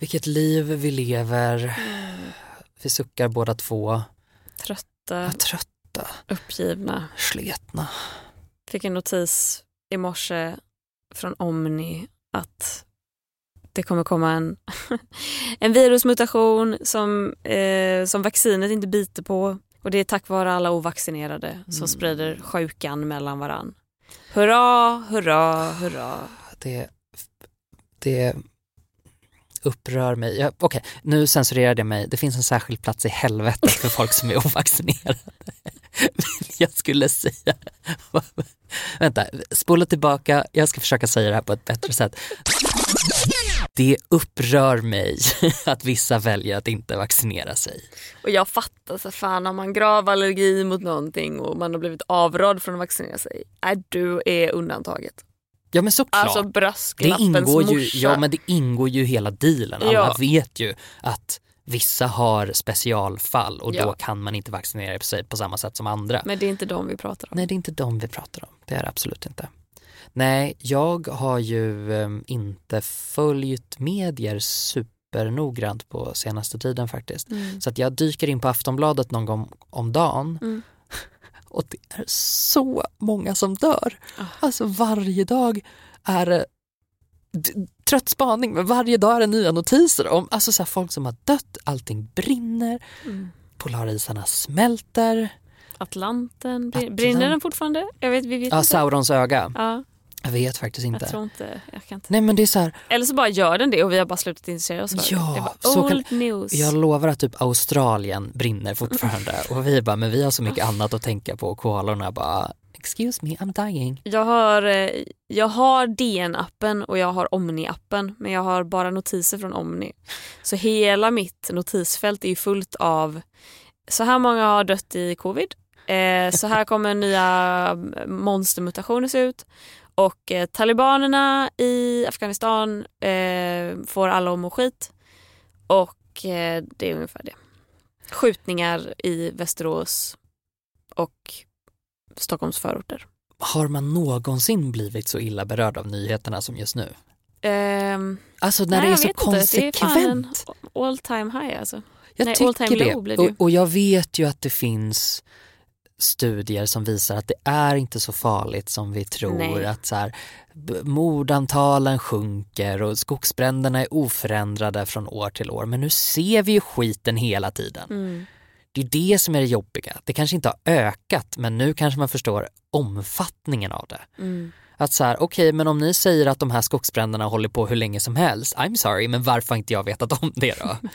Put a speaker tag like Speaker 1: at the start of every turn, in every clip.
Speaker 1: Vilket liv vi lever. Vi suckar båda två.
Speaker 2: Trötta,
Speaker 1: Trötta,
Speaker 2: uppgivna.
Speaker 1: sletna.
Speaker 2: Fick en notis i morse från Omni att det kommer komma en, en virusmutation som, eh, som vaccinet inte biter på. Och det är tack vare alla ovaccinerade som sprider sjukan mellan varann. Hurra, hurra, hurra.
Speaker 1: Det, det upprör mig. Ja, Okej, nu censurerade jag mig. Det finns en särskild plats i helvetet för folk som är ovaccinerade. jag skulle säga... Vänta, spola tillbaka. Jag ska försöka säga det här på ett bättre sätt. Det upprör mig att vissa väljer att inte vaccinera sig.
Speaker 2: Och jag fattar så fan om man grav allergi mot någonting och man har blivit avrådd från att vaccinera sig. Nej, du är undantaget.
Speaker 1: Ja men såklart.
Speaker 2: Alltså
Speaker 1: det
Speaker 2: bröstklappens
Speaker 1: ingår ju,
Speaker 2: morsa.
Speaker 1: ja men det ingår ju hela dealen. Alla
Speaker 2: Ja.
Speaker 1: vet ju att vissa har specialfall och
Speaker 2: Ja.
Speaker 1: då kan man inte vaccinera sig på samma sätt som andra.
Speaker 2: Men det är inte de vi pratar om.
Speaker 1: Nej det är inte de vi pratar om, det är det absolut inte. Nej, jag har ju eh, inte följt medier supernoggrant på senaste tiden faktiskt.
Speaker 2: Mm.
Speaker 1: Så att jag dyker in på Aftonbladet någon gång om dagen
Speaker 2: Mm.
Speaker 1: Och det är så många som dör.
Speaker 2: Ah.
Speaker 1: Alltså varje dag är det d- trött spaning men varje dag är det nya notiser om alltså så folk som har dött, allting brinner,
Speaker 2: Mm.
Speaker 1: polarisarna smälter.
Speaker 2: Atlanten, brin-
Speaker 1: Atlant-
Speaker 2: brinner den fortfarande? Jag vet, vi vet
Speaker 1: Ja,
Speaker 2: inte.
Speaker 1: Saurons öga.
Speaker 2: Ja,
Speaker 1: Jag vet faktiskt
Speaker 2: jag
Speaker 1: inte.
Speaker 2: tror inte, jag kan inte.
Speaker 1: Nej men det är så här,
Speaker 2: Eller så bara gör den det och vi har bara slutat intressera oss för
Speaker 1: Ja,
Speaker 2: det. Var
Speaker 1: så kan-
Speaker 2: news.
Speaker 1: jag lovar att typ Australien brinner fortfarande och vi bara, men vi har så mycket annat att tänka på och koalorna bara, excuse me, I'm dying.
Speaker 2: Jag har, eh, jag har DN-appen och jag har Omni-appen men jag har bara notiser från Omni. Så hela mitt notisfält är ju fullt av så här många har dött i covid, eh, så här kommer nya monstermutationer se ut och eh, talibanerna i Afghanistan eh, får alla att må skit och eh, det är ungefär det. Skjutningar i Västerås och Stockholms förorter.
Speaker 1: Har man någonsin blivit så illa berörd av nyheterna som just nu?
Speaker 2: Ehm,
Speaker 1: Alltså när
Speaker 2: nej,
Speaker 1: det är så
Speaker 2: vet inte. Det är fan en
Speaker 1: konsekvent.
Speaker 2: all time high alltså.
Speaker 1: Jag
Speaker 2: nej,
Speaker 1: tycker
Speaker 2: det.
Speaker 1: Och, och jag vet ju att det finns studier som visar att det är inte så farligt som vi tror.
Speaker 2: Nej.
Speaker 1: Att så här, mordantalen sjunker och skogsbränderna är oförändrade från år till år. Men nu ser vi ju skiten hela tiden.
Speaker 2: Mm.
Speaker 1: Det är det som är det jobbiga. Det kanske inte har ökat men nu kanske man förstår omfattningen av det.
Speaker 2: Mm.
Speaker 1: Att så här, okej men om ni säger att de här skogsbränderna håller på hur länge som helst, I'm sorry men varför har inte jag vetat om det då?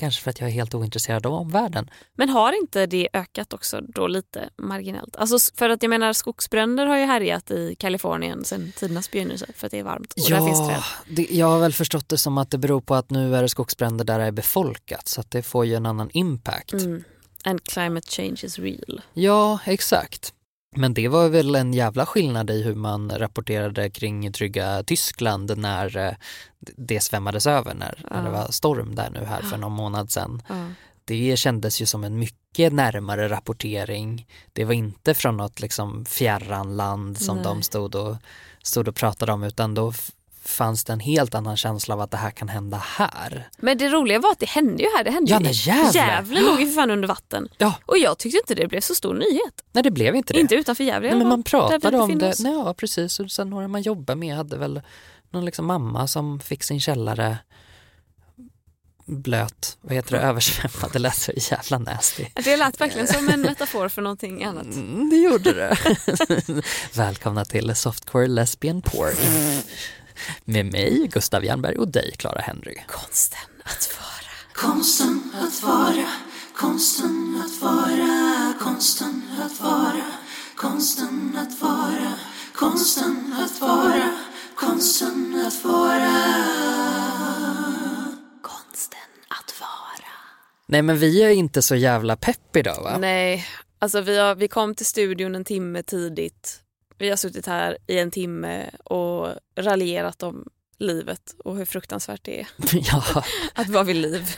Speaker 1: Kanske för att jag är helt ointresserad av omvärlden.
Speaker 2: Men har inte det ökat också då lite marginellt? Alltså för att jag menar skogsbränder har ju härjat i Kalifornien sedan tidernas begynnelse för att det är varmt och där finns träd.
Speaker 1: det, jag har väl förstått det som att det beror på att nu är det skogsbränder där det är befolkat så att det får ju en annan impact.
Speaker 2: Mm. And climate change is real.
Speaker 1: Ja, exakt. Men det var väl en jävla skillnad i hur man rapporterade kring trygga Tyskland när eh, det svämmades över när, när det
Speaker 2: Ja.
Speaker 1: var storm där nu här för någon månad sedan.
Speaker 2: Ja.
Speaker 1: Det kändes ju som en mycket närmare rapportering. Det var inte från något liksom fjärran land som
Speaker 2: Nej.
Speaker 1: de stod och, stod och pratade om utan då fanns det en helt annan känsla av att det här kan hända här.
Speaker 2: Men det roliga var att det hände ju här. Det hände
Speaker 1: Ja, nej, Gävle.
Speaker 2: Gävle låg ju för fan under vatten.
Speaker 1: Ja.
Speaker 2: Och jag tyckte inte det blev så stor nyhet.
Speaker 1: Nej det blev inte det.
Speaker 2: Inte utanför Gävle
Speaker 1: Nej, men man pratade om det, nej, ja precis och sen några man jobbar med hade väl någon liksom mamma som fick sin källare blöt, vad heter det, översvämmad, det lät så jävla nasty.
Speaker 2: Det lät verkligen som en metafor för någonting annat.
Speaker 1: Mm, det gjorde det. Välkomna till Softcore Lesbian Porn. Med mig, Gustav Jernberg och dig, Clara Henry.
Speaker 2: Konsten att vara.
Speaker 3: Konsten att vara, konsten att vara, konsten att vara, konsten att vara, konsten att vara, konsten att vara.
Speaker 2: Konsten att vara.
Speaker 1: Nej men vi är inte så jävla pepp idag va?
Speaker 2: Nej, alltså vi, har, vi kom till studion en timme tidigt. Vi har suttit här i en timme och raljerat om livet och hur fruktansvärt det är
Speaker 1: ja,
Speaker 2: att vara vid liv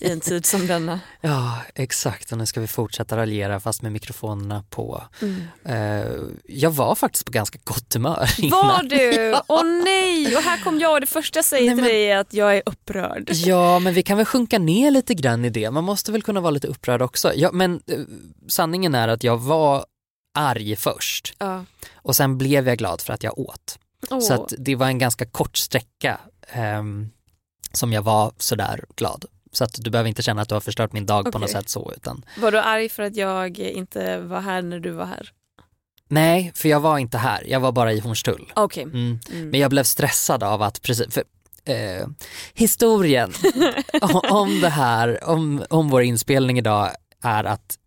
Speaker 2: i en tid som denna.
Speaker 1: ja, exakt och nu ska vi fortsätta raljera fast med mikrofonerna på.
Speaker 2: Mm.
Speaker 1: Eh, jag var faktiskt på ganska gott humör innan.
Speaker 2: Var du? Åh nej! Och här kom jag och det första jag säger
Speaker 1: Nej,
Speaker 2: till
Speaker 1: men-
Speaker 2: dig är att jag är upprörd.
Speaker 1: Ja, men vi kan väl sjunka ner lite grann i det. Man måste väl kunna vara lite upprörd också. Ja, men eh, sanningen är att jag var arg först
Speaker 2: Ja.
Speaker 1: och sen blev jag glad för att jag åt.
Speaker 2: Åh.
Speaker 1: Så att det var en ganska kort sträcka ehm, som jag var sådär glad. Så att du behöver inte känna att du har förstört min dag på något sätt så utan
Speaker 2: Var du arg för att jag inte var här när du var här?
Speaker 1: nej, för jag var inte här. Jag var bara i Hornstull.
Speaker 2: Okej.
Speaker 1: Mm.
Speaker 2: Mm.
Speaker 1: Men jag blev stressad av att precis, för eh, historien om det här, om, om vår inspelning idag är att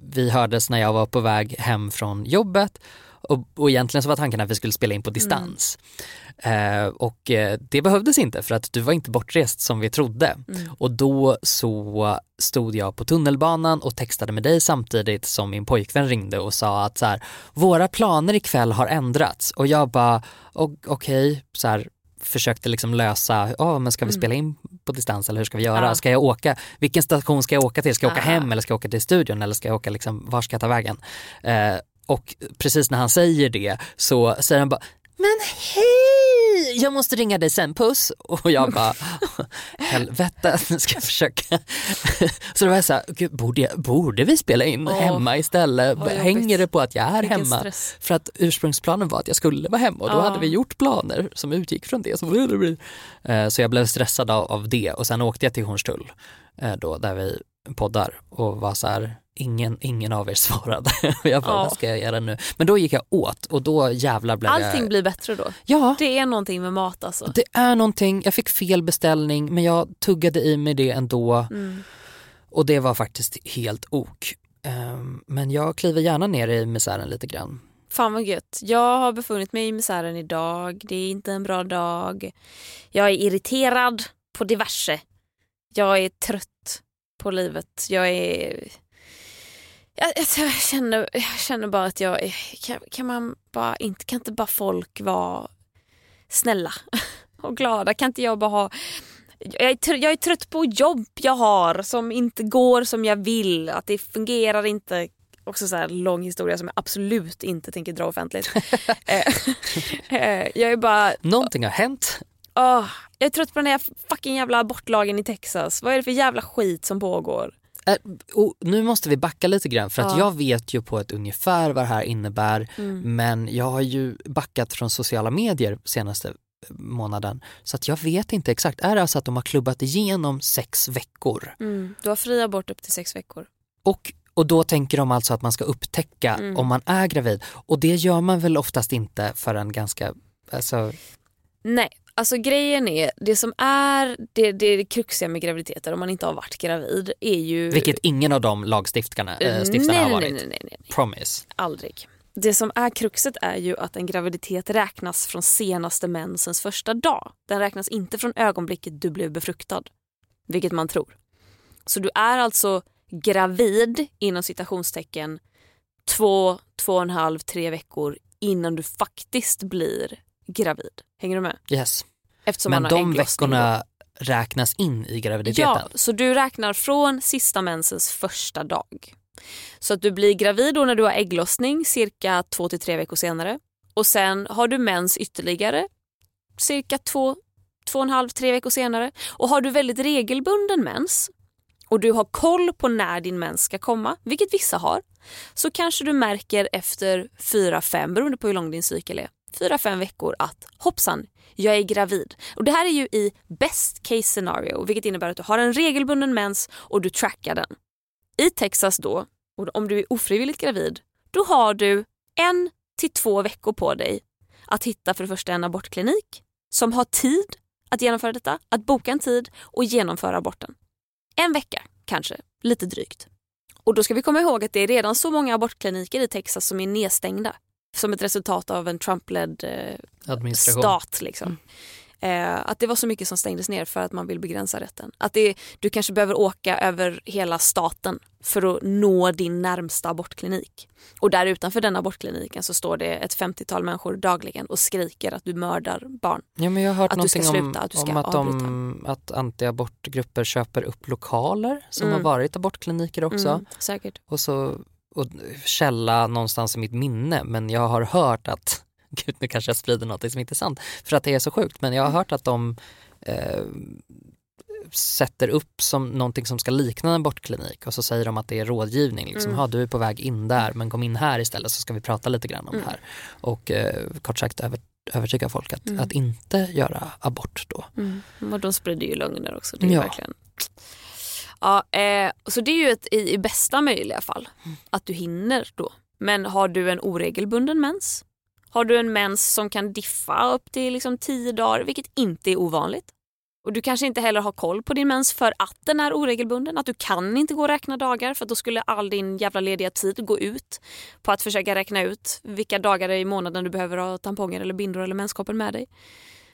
Speaker 1: vi hördes när jag var på väg hem från jobbet och, och egentligen så var tanken att vi skulle spela in på distans. Eh, och eh, det behövdes inte för att du var inte bortrest som vi trodde.
Speaker 2: Mm.
Speaker 1: Och då så stod jag på tunnelbanan och textade med dig samtidigt som min pojkvän ringde och sa att så här, våra planer ikväll har ändrats och jag bara "O- okej, så här försökte liksom lösa, ja men ska vi
Speaker 2: Mm.
Speaker 1: spela in på distans eller hur ska vi göra?
Speaker 2: Ja.
Speaker 1: Ska jag åka, vilken station ska jag åka till? Ska jag åka
Speaker 2: Aha.
Speaker 1: hem eller ska jag åka till studion eller ska jag åka liksom, var ska jag ta vägen? Eh, och precis när han säger det så säger han bara men hej, jag måste ringa dig sen, puss. Och jag bara, helvete, nu ska jag försöka. Så då var jag så här, borde, jag, borde vi spela in
Speaker 2: Åh,
Speaker 1: hemma istället? Hänger det på att jag är
Speaker 2: Vilken
Speaker 1: hemma?
Speaker 2: stress.
Speaker 1: För att ursprungsplanen var att jag skulle vara hemma och då
Speaker 2: Ja.
Speaker 1: hade vi gjort planer som utgick från det. Så, Eh, så jag blev stressad av, av det och sen åkte jag till Hornstull eh, då där vi poddar och var så här, ingen, ingen av er svarade. Och jag bara,
Speaker 2: Ja.
Speaker 1: vad ska jag göra nu? Men då gick jag åt och då jävlar blev
Speaker 2: Allting
Speaker 1: jag...
Speaker 2: blir bättre då.
Speaker 1: Ja,
Speaker 2: Det är någonting med mat alltså.
Speaker 1: det är någonting, jag fick fel beställning men jag tuggade i mig det ändå
Speaker 2: Mm.
Speaker 1: och det var faktiskt helt ok. Ehm, Men jag kliver gärna ner i misären lite grann.
Speaker 2: Fan vad gött. Jag har befunnit mig i misären idag. Det är inte en bra dag. Jag är irriterad på diverse. Jag är trött på livet. Jag är... Jag, jag, känner, jag känner bara att jag är... Kan, kan man bara inte... Kan inte bara folk vara snälla och glada? Kan inte jag bara ha... Jag är, trött, jag är trött på jobb jag har som inte går som jag vill. Att det fungerar inte. Också så här lång historia som jag absolut inte tänker dra offentligt. Eh, eh, jag är bara...
Speaker 1: Någonting har hänt.
Speaker 2: Åh, jag är trött på den här fucking jävla abortlagen i Texas. Vad är det för jävla skit som pågår?
Speaker 1: Äh, och nu måste vi backa lite grann för att
Speaker 2: Ja.
Speaker 1: jag vet ju på ett ungefär vad det här innebär
Speaker 2: Mm.
Speaker 1: men jag har ju backat från sociala medier senaste månaden så att jag vet inte exakt. Är det alltså att de har klubbat igenom sex veckor
Speaker 2: Mm. Du har fri abort upp till sex veckor.
Speaker 1: och, och då tänker de alltså att man ska upptäcka
Speaker 2: Mm.
Speaker 1: om man är gravid och det gör man väl oftast inte förrän ganska, alltså,
Speaker 2: Nej, alltså grejen är, det som är det, det, det kruxiga med graviditeter om man inte har varit gravid är ju...
Speaker 1: vilket ingen av de lagstiftarna äh, stiftarna
Speaker 2: nej,
Speaker 1: har varit.
Speaker 2: nej, nej, nej, nej,
Speaker 1: Promise.
Speaker 2: aldrig. Det som är kruxet är ju att en graviditet räknas från senaste mensens första dag. Den räknas inte från ögonblicket du blev befruktad, vilket man tror. Så du är alltså gravid inom citationstecken två, två och en halv, tre veckor innan du faktiskt blir gravid. Hänger du med?
Speaker 1: Yes.
Speaker 2: Eftersom
Speaker 1: Men de veckorna räknas in i graviditeten.
Speaker 2: Ja, så du räknar från sista mensens första dag. Så att du blir gravid då när du har ägglossning cirka två till tre veckor senare. Och sen har du mens ytterligare cirka två, två och en halv, tre veckor senare. Och har du väldigt regelbunden mens och du har koll på när din mens ska komma, vilket vissa har, så kanske du märker efter fyra, fem, beroende på hur lång din cykel är, fyra, fem veckor att hoppsan, jag är gravid. Och det här är ju i best case scenario, vilket innebär att du har en regelbunden mens och du trackar den. I Texas då, och om du är ofrivilligt gravid, då har du en till två veckor på dig att hitta för det första en abortklinik som har tid att genomföra detta, att boka en tid och genomföra aborten. En vecka kanske, lite drygt. Och då ska vi komma ihåg att det är redan så många abortkliniker i Texas som är nedstängda som ett resultat av en Trump-ledd eh, stat. Liksom. Eh, att det var så mycket som stängdes ner för att man vill begränsa rätten. Att det, du kanske behöver åka över hela staten för att nå din närmsta abortklinik. Och där utanför den abortkliniken så står det ett 50-tal människor dagligen och skriker att du mördar barn.
Speaker 1: Ja, men jag har hört
Speaker 2: Att
Speaker 1: någonting om,
Speaker 2: sluta, att du ska
Speaker 1: om att, de, att antiabortgrupper köper upp lokaler som
Speaker 2: Mm.
Speaker 1: har varit abortkliniker också.
Speaker 2: Mm, säkert.
Speaker 1: Och så och källa någonstans i mitt minne men jag har hört att, gud nu kanske jag sprider något som inte är sant för att det är så sjukt men jag har hört att de eh, sätter upp som någonting som ska likna en abortklinik och så säger de att det är rådgivning. Liksom,
Speaker 2: Mm.
Speaker 1: "Ha, du är på väg in där men kom in här istället så ska vi prata lite grann om
Speaker 2: Mm.
Speaker 1: det här. Och eh, kort sagt över, övertyga folk att,
Speaker 2: Mm.
Speaker 1: att inte göra abort då.
Speaker 2: Mm. Och de sprider ju lögner också. Det är
Speaker 1: Ja.
Speaker 2: verkligen... Ja, eh, så det är ju ett, i, i bästa möjliga fall att du hinner då. Men har du en oregelbunden mens? Har du en mens som kan diffa upp till liksom tio dagar, vilket inte är ovanligt. Och du kanske inte heller har koll på din mens för att den är oregelbunden. Att du kan inte gå och räkna dagar för då skulle all din jävla lediga tid gå ut på att försöka räkna ut vilka dagar i månaden du behöver ha tamponger eller bindor eller menskoppen med dig.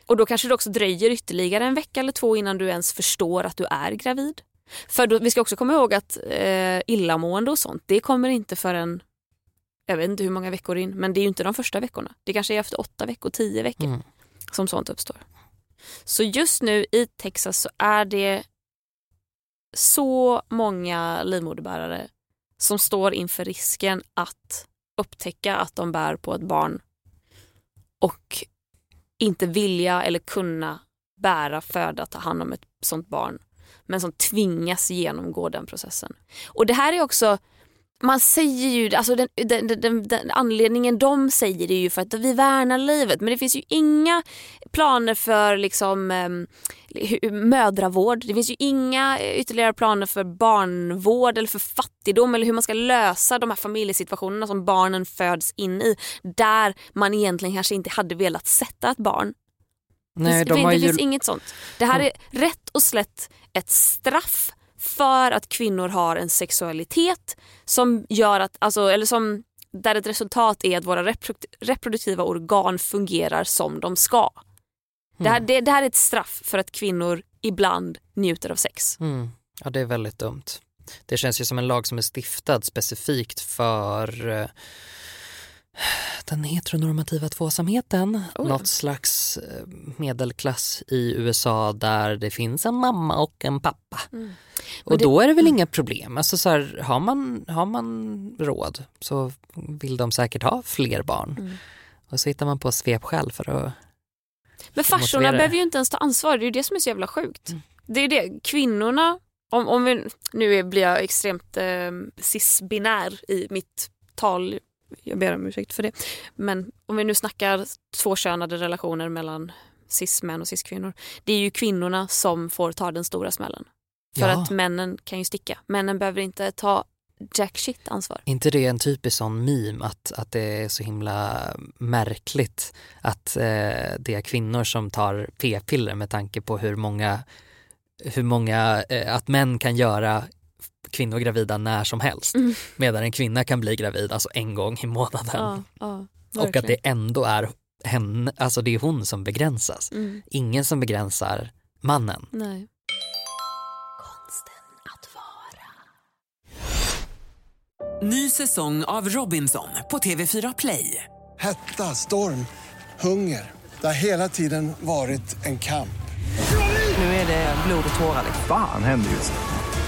Speaker 2: Och då kanske det också dröjer ytterligare en vecka eller två innan du ens förstår att du är gravid. För då, vi ska också komma ihåg att eh, illamående och sånt, det kommer inte förrän, jag vet inte hur många veckor in, men det är ju inte de första veckorna. Det kanske är efter åtta veckor, tio veckor
Speaker 1: Mm.
Speaker 2: som sånt uppstår. Så just nu i Texas så är det så många livmoderbärare som står inför risken att upptäcka att de bär på ett barn och inte vilja eller kunna bära, föda, ta hand om ett sånt barn men som tvingas genomgå den processen. Och det här är också man säger ju, alltså den, den, den, den, den anledningen de säger det är ju för att vi värnar livet men det finns ju inga planer för liksom eh, mödravård. Det finns ju inga ytterligare planer för barnvård eller för fattigdom eller hur man ska lösa de här familjesituationerna som barnen föds in i där man egentligen kanske inte hade velat sätta ett barn.
Speaker 1: Nej,
Speaker 2: det
Speaker 1: de har
Speaker 2: det
Speaker 1: ju...
Speaker 2: finns inget sånt. Det här är rätt och slätt ett straff för att kvinnor har en sexualitet som gör att, alltså, eller som, där ett resultat är att våra reprodu- reproduktiva organ fungerar som de ska. Det, här, det, det här är ett straff för att kvinnor ibland njuter av sex.
Speaker 1: Mm. Ja, det är väldigt dumt. Det känns ju som en lag som är stiftad specifikt för eh, den heteronormativa tvåsamheten.
Speaker 2: Oh.
Speaker 1: Något slags eh, medelklass i USA där det finns en mamma och en pappa.
Speaker 2: Mm.
Speaker 1: Och
Speaker 2: det-
Speaker 1: då är det väl inga problem. Alltså så här, har, man, har man råd så vill de säkert ha fler barn.
Speaker 2: Mm.
Speaker 1: Och så hittar man på svepskäl för att...
Speaker 2: Men farsorna behöver ju inte ens ta ansvar, det är ju det som är så jävla sjukt.
Speaker 1: Mm.
Speaker 2: Det är det, kvinnorna, om, om vi, nu blir jag extremt eh, cis-binär i mitt tal, jag ber om ursäkt för det. Men om vi nu snackar tvåkönade relationer mellan cis-män och cis-kvinnor. Det är ju kvinnorna som får ta den stora smällen. För
Speaker 1: Ja.
Speaker 2: att männen kan ju sticka. Männen behöver inte ta jack shit ansvar.
Speaker 1: inte det en typisk sån meme att, att det är så himla märkligt att eh, det är kvinnor som tar p-piller med tanke på hur många, hur många eh, att män kan göra kvinnor gravida när som helst
Speaker 2: Mm.
Speaker 1: medan en kvinna kan bli gravid alltså en gång i månaden
Speaker 2: Ja, ja,
Speaker 1: och att det ändå är henne, alltså det är hon som begränsas.
Speaker 2: Mm,
Speaker 1: Ingen som begränsar mannen.
Speaker 2: nej.
Speaker 4: Ny säsong av Robinson på TV4 Play.
Speaker 5: Hetta, storm, hunger. Det har hela tiden varit en kamp.
Speaker 4: Nu är det blod och tårar. liksom.
Speaker 6: Fan händer just nu.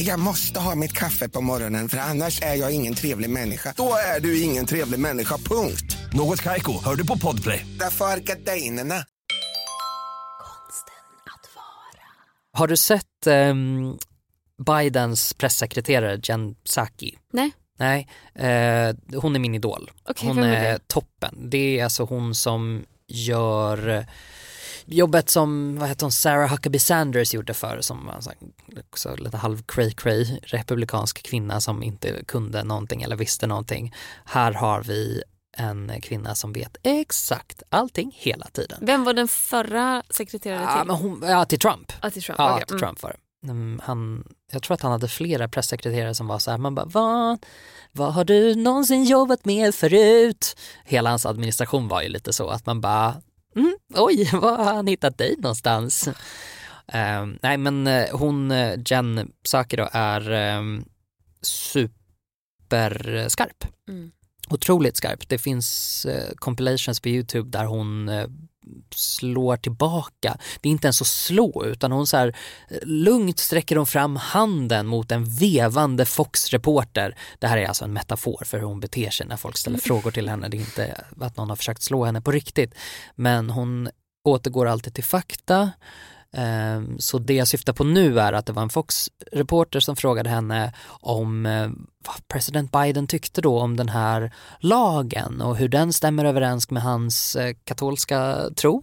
Speaker 7: Jag måste ha mitt kaffe på morgonen för annars är jag ingen trevlig människa. Då är du ingen trevlig människa, punkt.
Speaker 8: Något Kaiko, hör du på Podplay.
Speaker 7: Därför är gardinerna.
Speaker 1: Har du sett ehm, Bidens pressekreterare Jen Psaki?
Speaker 2: Nej.
Speaker 1: Nej, eh, hon är min idol.
Speaker 2: Okej,
Speaker 1: hon
Speaker 2: är
Speaker 1: är toppen. Det är alltså hon som gör jobbet som vad heter hon, Sarah Huckabee Sanders gjorde för som var en också lite halv cray cray republikansk kvinna som inte kunde någonting eller visste någonting. Här har vi en kvinna som vet exakt allting hela tiden.
Speaker 2: Vem var den förra sekreteraren
Speaker 1: Ja,
Speaker 2: till?
Speaker 1: men hon, ja till Trump.
Speaker 2: Ah, till Trump.
Speaker 1: Ja,
Speaker 2: okej.
Speaker 1: till
Speaker 2: Mm.
Speaker 1: Trump var det. Mm, Han, jag tror att han hade flera pressekreterare som var så här, man bara vad, vad har du någonsin jobbat med förut? Hela hans administration var ju lite så att man bara, mm, oj, var har han hittat dig någonstans? Uh, nej men eh, hon, eh, Jen Psaki då, är um, superskarp.
Speaker 2: Mm.
Speaker 1: Otroligt skarp. Det finns eh, compilations på Youtube där hon eh, slår tillbaka. Det är inte ens att slå utan hon så här eh, lugnt sträcker hon fram handen mot en vevande Fox-reporter. Det här är alltså en metafor för hur hon beter sig när folk ställer frågor till henne. Det är inte att någon har försökt slå henne på riktigt. Men hon återgår alltid till fakta. Ehm, Så det jag syftar på nu är att det var en Fox-reporter som frågade henne om eh, vad president Biden tyckte då om den här lagen och hur den stämmer överens med hans eh, katolska tro.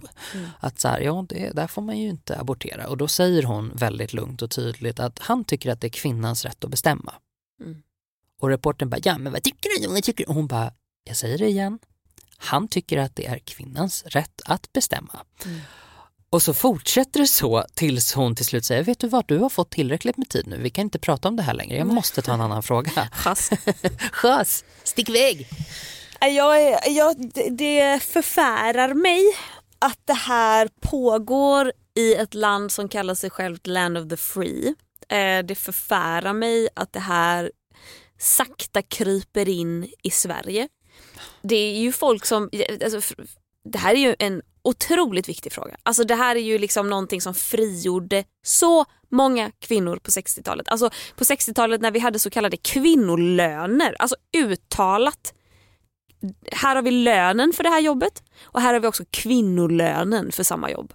Speaker 1: Att så här, ja, det, där får man ju inte abortera. Och då säger hon väldigt lugnt och tydligt att han tycker att det är kvinnans rätt att bestämma.
Speaker 2: Mm.
Speaker 1: Och reportern bara, ja men vad tycker du? Vad tycker du? Och hon bara, jag säger det igen. Han tycker att det är kvinnans rätt att bestämma. Och så fortsätter det så tills hon till slut säger, vet du vad, du har fått tillräckligt med tid nu, vi kan inte prata om det här längre, jag måste ta en annan fråga.
Speaker 2: Chass,
Speaker 1: stick iväg!
Speaker 2: Jag, jag, det- förfärar mig att det här pågår i ett land som kallar sig självt land of the free. Eh, Det förfärar mig att det här sakta kryper in i Sverige. Det är ju folk som, alltså, det här är ju en otroligt viktig fråga. Alltså det här är ju liksom någonting som frigjorde så många kvinnor på 60-talet. Alltså på 60-talet när vi hade så kallade kvinnolöner, alltså uttalat här har vi lönen för det här jobbet och här har vi också kvinnolönen för samma jobb.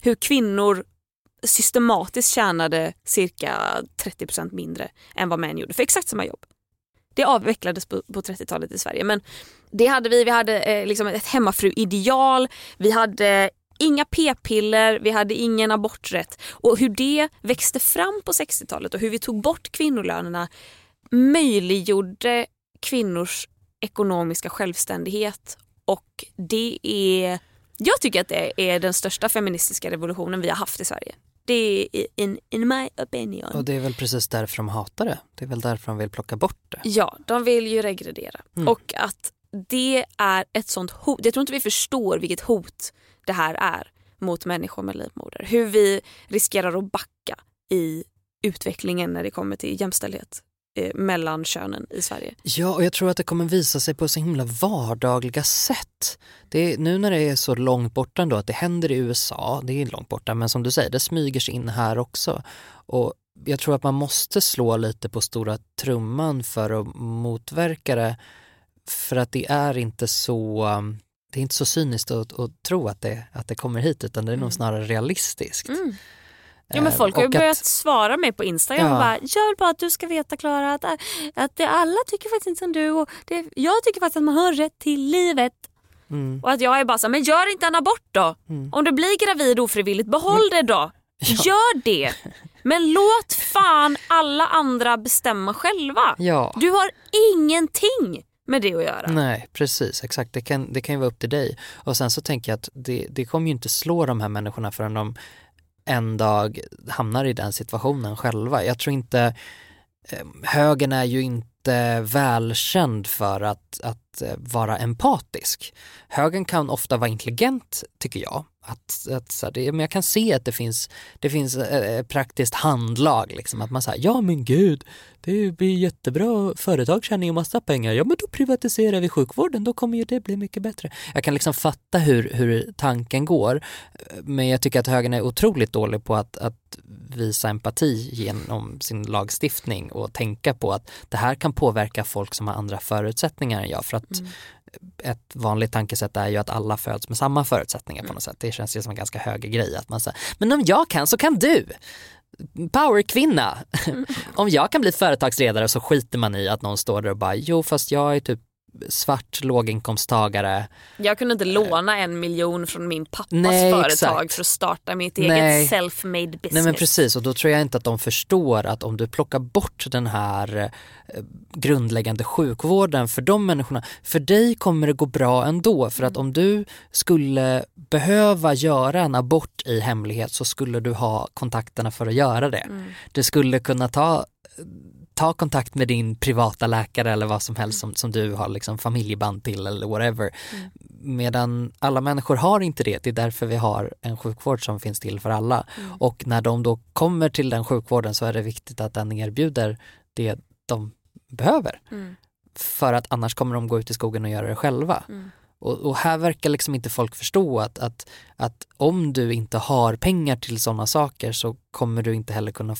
Speaker 2: Hur kvinnor systematiskt tjänade cirka 30% mindre än vad män gjorde för exakt samma jobb. Det avvecklades på, på 30-talet i Sverige men det hade vi, vi hade eh, liksom ett hemmafru-ideal, vi hade inga p-piller, vi hade ingen aborträtt och hur det växte fram på 60-talet och hur vi tog bort kvinnolönerna möjliggjorde kvinnors ekonomiska självständighet och det är, jag tycker att det är den största feministiska revolutionen vi har haft i Sverige. Det är in, in my opinion.
Speaker 1: Och det är väl precis därför de hatar det. Det är väl därför de vill plocka bort det.
Speaker 2: Ja, de vill ju regredera.
Speaker 1: Mm.
Speaker 2: Och att det är ett sånt hot. Jag tror inte vi förstår vilket hot det här är mot människor med livmoder. Hur vi riskerar att backa i utvecklingen när det kommer till jämställdhet eh, mellan könen i Sverige.
Speaker 1: Ja, och jag tror att det kommer visa sig på så himla vardagliga sätt. Det är, nu när det är så långt borta ändå, att det händer i USA, det är långt borta, men som du säger, det smyger sig in här också. Och jag tror att man måste slå lite på stora trumman för att motverka det. För att det är inte så, um, det är inte så cyniskt att, att tro att det, att det kommer hit, utan det är nog snarare realistiskt.
Speaker 2: Mm. Ja, men
Speaker 1: Eh,
Speaker 2: folk har ju börjat
Speaker 1: att-
Speaker 2: svara mig på Instagram
Speaker 1: Ja.
Speaker 2: och bara “jag vill bara att du ska veta Klara att, att det, alla tycker faktiskt inte som du och det, jag tycker faktiskt att man har rätt till livet”.
Speaker 1: Mm.
Speaker 2: Och att jag är bara så här, men gör inte en abort då. Om du blir gravid ofrivilligt, behåll det då. Gör det. Men låt fan alla andra bestämma själva.
Speaker 1: Ja.
Speaker 2: Du har ingenting med det att göra.
Speaker 1: Nej, precis. Exakt. Det kan, det kan ju vara upp till dig. Och sen så tänker jag att det, det kommer ju inte slå de här människorna förrän de en dag hamnar i den situationen själva. Jag tror inte, ehm, högern är ju inte välkänd för att, att eh, vara empatisk. Högern kan ofta vara intelligent, tycker jag. Att, att, så här, det, men jag kan se att det finns, det finns eh, eh praktiskt handlag, liksom, att man säger ja men gud, det blir jättebra, företag tjänar ju massa pengar, ja men då privatiserar vi sjukvården, då kommer ju det bli mycket bättre. Jag kan liksom fatta hur, hur tanken går, men jag tycker att högern är otroligt dålig på att, att visa empati genom sin lagstiftning och tänka på att det här kan påverka folk som har andra förutsättningar än jag, för att mm ett vanligt tankesätt är ju att alla föds med samma förutsättningar på något sätt. Det känns ju som en ganska hög grej att man säger, men om jag kan så kan du. Powerkvinna. om jag kan bli företagsledare så skiter man i att någon står där och bara, jo fast jag är typ svart låginkomsttagare.
Speaker 2: Jag kunde inte låna en miljon från min pappas
Speaker 1: Nej,
Speaker 2: företag
Speaker 1: exakt.
Speaker 2: för att starta mitt
Speaker 1: Nej.
Speaker 2: eget self-made business.
Speaker 1: Nej men precis och då tror jag inte att de förstår att om du plockar bort den här eh, grundläggande sjukvården för de människorna, för dig kommer det gå bra ändå för att om du skulle behöva göra en abort i hemlighet så skulle du ha kontakterna för att göra det. Du skulle kunna ta ta kontakt med din privata läkare eller vad som helst som, som du har liksom familjeband till eller whatever. Medan alla människor har inte det, det är därför vi har en sjukvård som finns till för alla. Och när de då kommer till den sjukvården så är det viktigt att den erbjuder det de behöver.
Speaker 2: Mm.
Speaker 1: För att annars kommer de gå ut i skogen och göra det själva.
Speaker 2: Mm.
Speaker 1: Och, och här verkar liksom inte folk förstå att, att, att om du inte har pengar till sådana saker så kommer du inte heller kunna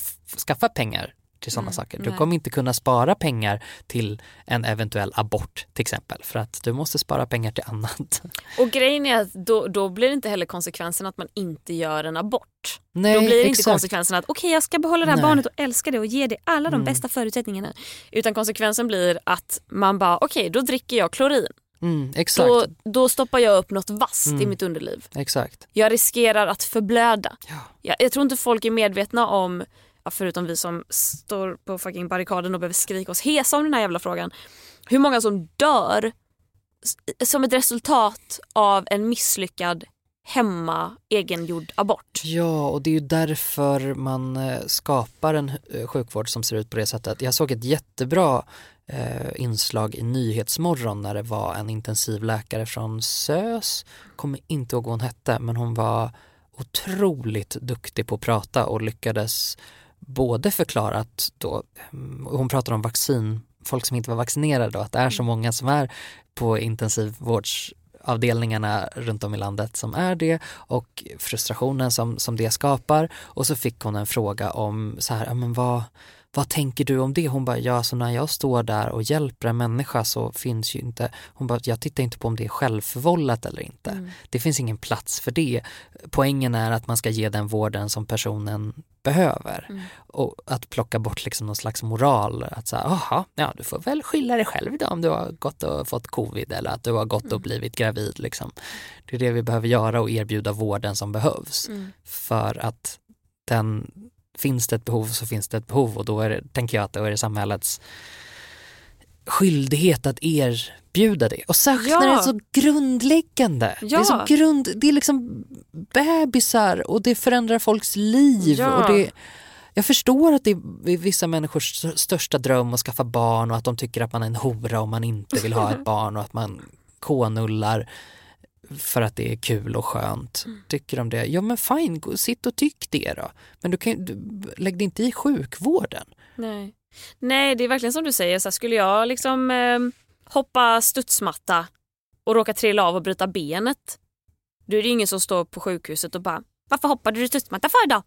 Speaker 1: skaffa pengar till sådana
Speaker 2: Mm,
Speaker 1: saker. Du
Speaker 2: nej.
Speaker 1: kommer inte kunna spara pengar till en eventuell abort till exempel för att du måste spara pengar till annat.
Speaker 2: Och grejen är att då, då blir det inte heller konsekvensen att man inte gör en abort.
Speaker 1: Nej,
Speaker 2: då blir det inte
Speaker 1: exakt.
Speaker 2: konsekvensen att okej jag ska behålla det här
Speaker 1: Nej.
Speaker 2: barnet och älska det och ge det alla de
Speaker 1: Mm.
Speaker 2: bästa förutsättningarna. Utan konsekvensen blir att man bara okej då dricker jag klorin.
Speaker 1: Mm, exakt,
Speaker 2: Då, då stoppar jag upp något vasst i
Speaker 1: Mm.
Speaker 2: mitt underliv.
Speaker 1: exakt.
Speaker 2: Jag riskerar att förblöda.
Speaker 1: Ja.
Speaker 2: Jag, jag tror inte folk är medvetna om, förutom vi som står på fucking barrikaden och behöver skrika oss hesa om den här jävla frågan, hur många som dör som ett resultat av en misslyckad hemma egengjord abort.
Speaker 1: Ja, och det är ju därför man eh, skapar en eh, sjukvård som ser ut på det sättet. Jag såg ett jättebra eh, inslag i Nyhetsmorgon när det var en intensivläkare från SÖS, kommer inte ihåg vad hon hette, men hon var otroligt duktig på att prata och lyckades både förklara att då, mm, hon pratade om vaccin, folk som inte var vaccinerade och att det är så många som är på intensivvårdsavdelningarna runt om i landet som är det och frustrationen som, som det skapar. Och så fick hon en fråga om så här, ja, men vad, vad tänker du om det? Hon bara, ja så när jag står där och hjälper en människa så finns ju inte, hon bara, jag tittar inte på om det är självförvållat eller inte.
Speaker 2: Mm.
Speaker 1: Det finns ingen plats för det. Poängen är att man ska ge den vården som personen behöver.
Speaker 2: Mm.
Speaker 1: Och att plocka bort liksom någon slags moral. Att säga, jaha, ja du får väl skylla dig själv då om du har gått och fått covid eller att du har gått och blivit gravid. Liksom. Det är det vi behöver göra och erbjuda vården som behövs.
Speaker 2: Mm.
Speaker 1: För att den, finns det ett behov så finns det ett behov och då är det, tänker jag att då är det samhällets skyldighet att erbjuda det. Och särskilt
Speaker 2: Ja.
Speaker 1: när det är så grundläggande. Det är så
Speaker 2: Ja.
Speaker 1: grund, det är liksom bebisar och det förändrar folks liv.
Speaker 2: Ja.
Speaker 1: Och det, jag förstår att det är vissa människors största dröm att skaffa barn och att de tycker att man är en hora om man inte vill ha ett barn och att man konullar för att det är kul och skönt.
Speaker 2: Mm.
Speaker 1: Tycker de det? Ja men fine, gå- sitt och tyck det då. Men du kan, du, lägg dig inte i sjukvården.
Speaker 2: Nej. Nej, det är verkligen som du säger. Så skulle jag liksom eh, hoppa studsmatta och råka trilla av och bryta benet, då är det ingen som står på sjukhuset och bara varför hoppade du studsmatta för då?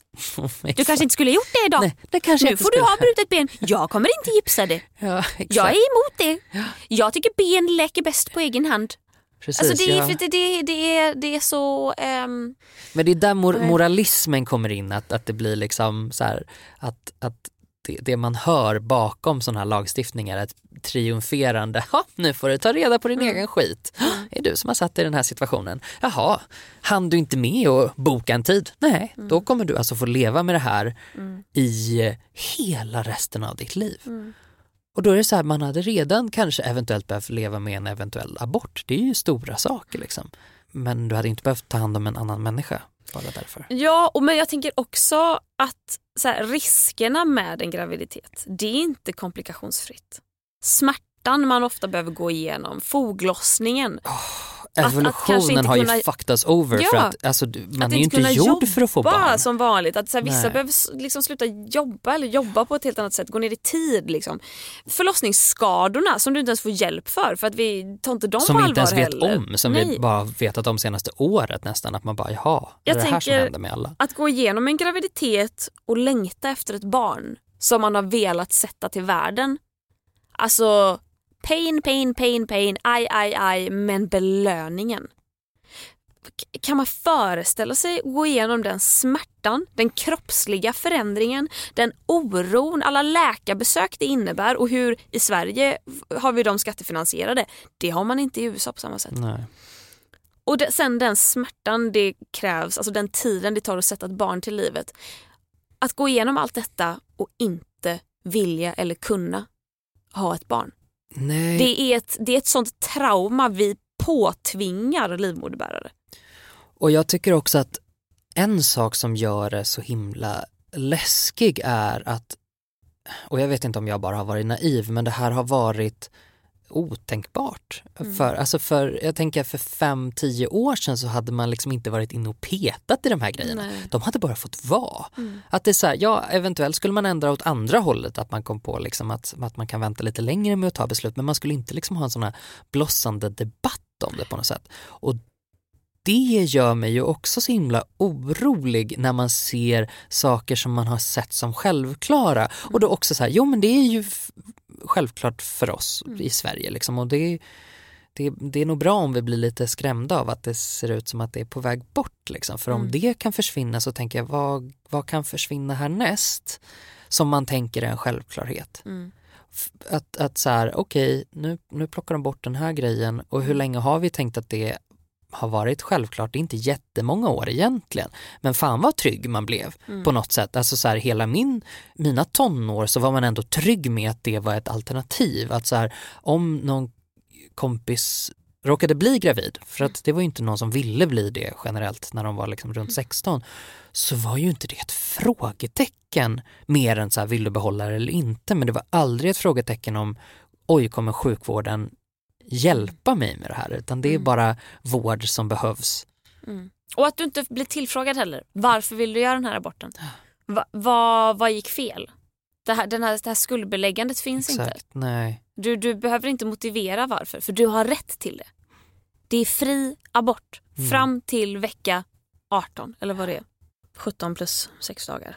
Speaker 2: Du kanske inte skulle gjort det idag.
Speaker 1: Nej, det kanske
Speaker 2: nu får du ha brutet ben. Jag kommer inte gipsa det.
Speaker 1: Ja, exakt.
Speaker 2: Jag är emot det. Jag tycker ben läker bäst på egen hand.
Speaker 1: Precis,
Speaker 2: Alltså det,
Speaker 1: ja.
Speaker 2: det, det, det, är, det är så... ehm,
Speaker 1: Men det är där mor- moralismen kommer in, att, att det blir liksom så här, att, att det, det man hör bakom sådana här lagstiftningar är ett triumferande, ja nu får du ta reda på din egen skit. Det är du som har satt dig i den här situationen. Jaha, hann du inte med att boka en tid? Nej, då kommer du alltså få leva med det här i eh, hela resten av ditt liv. Och då är det så här, man hade redan kanske eventuellt behövt leva med en eventuell abort. Det är ju stora saker liksom. Men du hade inte behövt ta hand om en annan människa bara därför.
Speaker 2: Ja, och men jag tänker också att så här, riskerna med en graviditet, det är inte komplikationsfritt. Smärtan man ofta behöver gå igenom, foglossningen. att
Speaker 1: Evolutionen
Speaker 2: inte
Speaker 1: har ju
Speaker 2: kunna-
Speaker 1: fucked us over för
Speaker 2: Ja.
Speaker 1: att alltså, man
Speaker 2: att
Speaker 1: är ju inte gjord för att få barn.
Speaker 2: som vanligt. Att så här, vissa
Speaker 1: Nej.
Speaker 2: behöver liksom sluta jobba eller jobba på ett helt annat sätt, gå ner i tid. Liksom. Förlossningsskadorna som du inte ens får hjälp för för att vi tar inte dem
Speaker 1: som
Speaker 2: på
Speaker 1: vi inte
Speaker 2: allvar
Speaker 1: ens vet
Speaker 2: heller.
Speaker 1: om, som
Speaker 2: Nej.
Speaker 1: vi bara vetat om senaste året nästan. Att man bara, jaha, det är
Speaker 2: Jag
Speaker 1: det här som händer med alla.
Speaker 2: Att gå igenom en graviditet och längta efter ett barn som man har velat sätta till världen. Alltså pain, pain, pain, pain, aj, aj, aj, men belöningen. kan man föreställa sig att gå igenom den smärtan, den kroppsliga förändringen, den oron, alla läkarbesök det innebär och hur i Sverige har vi de skattefinansierade. Det har man inte i USA på samma sätt.
Speaker 1: Nej.
Speaker 2: Och det, sen den smärtan det krävs, alltså den tiden det tar att sätta ett barn till livet. Att gå igenom allt detta och inte vilja eller kunna ha ett barn.
Speaker 1: Nej.
Speaker 2: Det är ett, det är ett sånt trauma vi påtvingar livmoderbärare.
Speaker 1: Och jag tycker också att en sak som gör det så himla läskig är att, och jag vet inte om jag bara har varit naiv, men det här har varit otänkbart.
Speaker 2: Mm.
Speaker 1: För, alltså för, jag tänker för fem, tio år sedan så hade man liksom inte varit inne och petat i de här grejerna.
Speaker 2: Nej.
Speaker 1: De hade bara fått vara.
Speaker 2: Mm.
Speaker 1: Att det är så här, ja eventuellt skulle man ändra åt andra hållet, att man kom på liksom att, att man kan vänta lite längre med att ta beslut, men man skulle inte liksom ha en sån här blossande debatt om det på något sätt. Och det gör mig ju också så himla orolig när man ser saker som man har sett som självklara. Och då också så här, jo men det är ju självklart för oss i Sverige liksom och det, det, det är nog bra om vi blir lite skrämda av att det ser ut som att det är på väg bort liksom. För om
Speaker 2: Mm.
Speaker 1: det kan försvinna så tänker jag, vad, vad kan försvinna härnäst? Som man tänker är en självklarhet.
Speaker 2: Mm.
Speaker 1: Att, att så här, okej, nu, nu plockar de bort den här grejen och hur länge har vi tänkt att det har varit självklart? Det är inte jättemånga år egentligen. Men fan vad trygg man blev
Speaker 2: Mm.
Speaker 1: på något sätt. Alltså så här, hela min, mina tonår så var man ändå trygg med att det var ett alternativ. Att så här, om någon kompis råkade bli gravid, för att det var ju inte någon som ville bli det generellt när de var liksom runt 16, så var ju inte det ett frågetecken mer än så här, vill du behålla det eller inte? Men det var aldrig ett frågetecken om, oj, kommer sjukvården hjälpa mig med det här? Utan det är
Speaker 2: Mm.
Speaker 1: bara vård som behövs.
Speaker 2: Mm. Och att du inte blir tillfrågad heller. Varför vill du göra den här aborten? Va, vad, vad gick fel? Det här, den här, det här skuldbeläggandet finns inte.
Speaker 1: Exakt, nej.
Speaker 2: Du, du behöver inte motivera varför, för du har rätt till det. Det är fri abort
Speaker 1: Mm.
Speaker 2: fram till vecka 18, eller vad det är. 17 plus 6 dagar.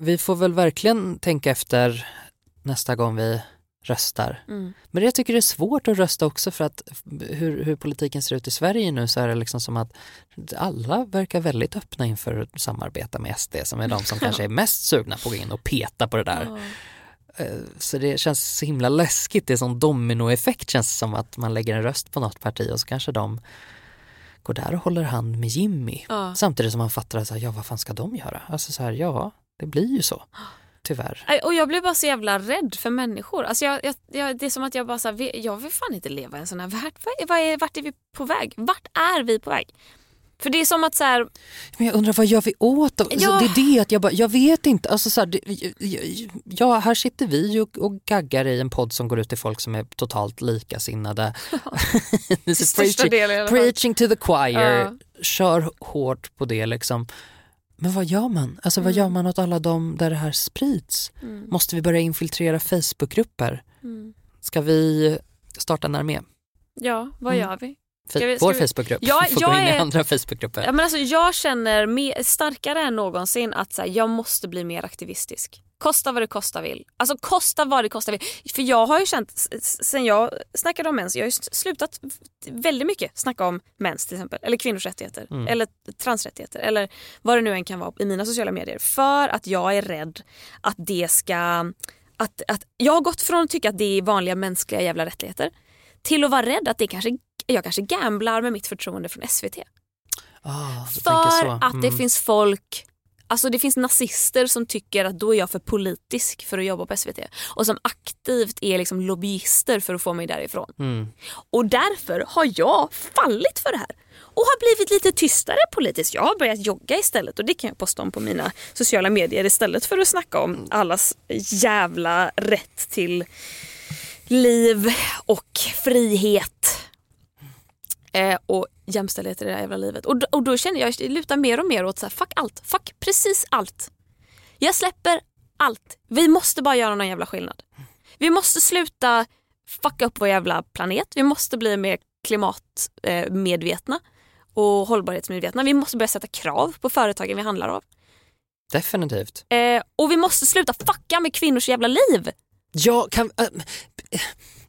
Speaker 1: Vi får väl verkligen tänka efter nästa gång vi röstar.
Speaker 2: Mm.
Speaker 1: Men jag tycker det är svårt att rösta också för att hur, hur politiken ser ut i Sverige nu så är det liksom som att alla verkar väldigt öppna inför att samarbeta med SD som är de som kanske är mest sugna på att gå in och peta på det där. Eh, Så det känns så himla läskigt, det är som dominoeffekt känns det som att man lägger en röst på något parti och så kanske de går där och håller hand med Jimmy.
Speaker 2: Ja.
Speaker 1: Samtidigt som man fattar att ja vad fan ska de göra? Alltså så här, ja det blir ju så. Tyvärr.
Speaker 2: Och jag blir bara så jävla rädd för människor. Alltså jag, jag, jag, det är som att jag bara så här, jag vill fan inte leva i en sån här värld. Vad är, vart är vi på väg? Vart är vi på väg? För det är som att så här,
Speaker 1: Men jag undrar vad gör vi åt?
Speaker 2: Ja.
Speaker 1: Alltså, det är det att jag bara, jag vet inte. Alltså, så här, det, ja, här sitter vi och, och gaggar i en podd som går ut till folk som är totalt likasinnade. This is preaching,
Speaker 2: delen
Speaker 1: preaching to the choir.
Speaker 2: Ja.
Speaker 1: Kör hårt på det liksom. Men vad gör man? Alltså vad
Speaker 2: Mm.
Speaker 1: gör man åt alla de där det här sprids?
Speaker 2: Mm.
Speaker 1: Måste vi börja infiltrera Facebookgrupper?
Speaker 2: Mm.
Speaker 1: Ska vi starta en armé?
Speaker 2: ja vad
Speaker 1: Mm.
Speaker 2: gör vi? Ska vi- ska
Speaker 1: Vår
Speaker 2: vi-
Speaker 1: Facebookgrupp
Speaker 2: Ja,
Speaker 1: får
Speaker 2: jag
Speaker 1: gå in i
Speaker 2: är-
Speaker 1: andra Facebookgrupper.
Speaker 2: Ja, men alltså, jag känner mer, starkare än någonsin att så här, jag måste bli mer aktivistisk. Kosta vad det kosta vill. Alltså kosta vad det kosta vill. För jag har ju känt, sen jag snackade om mens, jag har ju slutat väldigt mycket snacka om mens till exempel. Eller kvinnors rättigheter.
Speaker 1: Mm.
Speaker 2: Eller transrättigheter. Eller vad det nu än kan vara i mina sociala medier. För att jag är rädd att det ska... Att, att, jag har gått från att tycka att det är vanliga mänskliga jävla rättigheter till att vara rädd att det kanske, jag kanske gamblar med mitt förtroende från SVT.
Speaker 1: Ah,
Speaker 2: För
Speaker 1: så.
Speaker 2: att det
Speaker 1: Mm.
Speaker 2: finns folk, alltså det finns nazister som tycker att då är jag för politisk för att jobba på SVT. Och som aktivt är liksom lobbyister för att få mig därifrån.
Speaker 1: Mm.
Speaker 2: Och därför har jag fallit för det här. Och har blivit lite tystare politiskt. Jag har börjat jogga istället och det kan jag posta om på mina sociala medier istället för att snacka om allas jävla rätt till liv och frihet. Eh, och jämställdhet i det här jävla livet. Och, och då känner jag, jag lutar mer och mer åt så här, fuck allt, fuck precis allt. Jag släpper allt. Vi måste bara göra någon jävla skillnad. Vi måste sluta fucka upp vår jävla planet. Vi måste bli mer klimatmedvetna och hållbarhetsmedvetna. Vi måste börja sätta krav på företagen vi handlar av.
Speaker 1: Definitivt.
Speaker 2: Eh, och vi måste sluta fucka med kvinnors jävla liv.
Speaker 1: Jag kan... äh,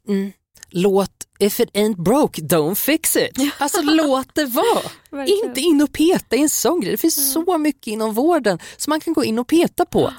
Speaker 1: mm, låt if it ain't broke, don't fix it. Alltså låt det vara. Inte in och peta i en sån grej. Det finns så mycket inom vården som man kan gå in och peta på.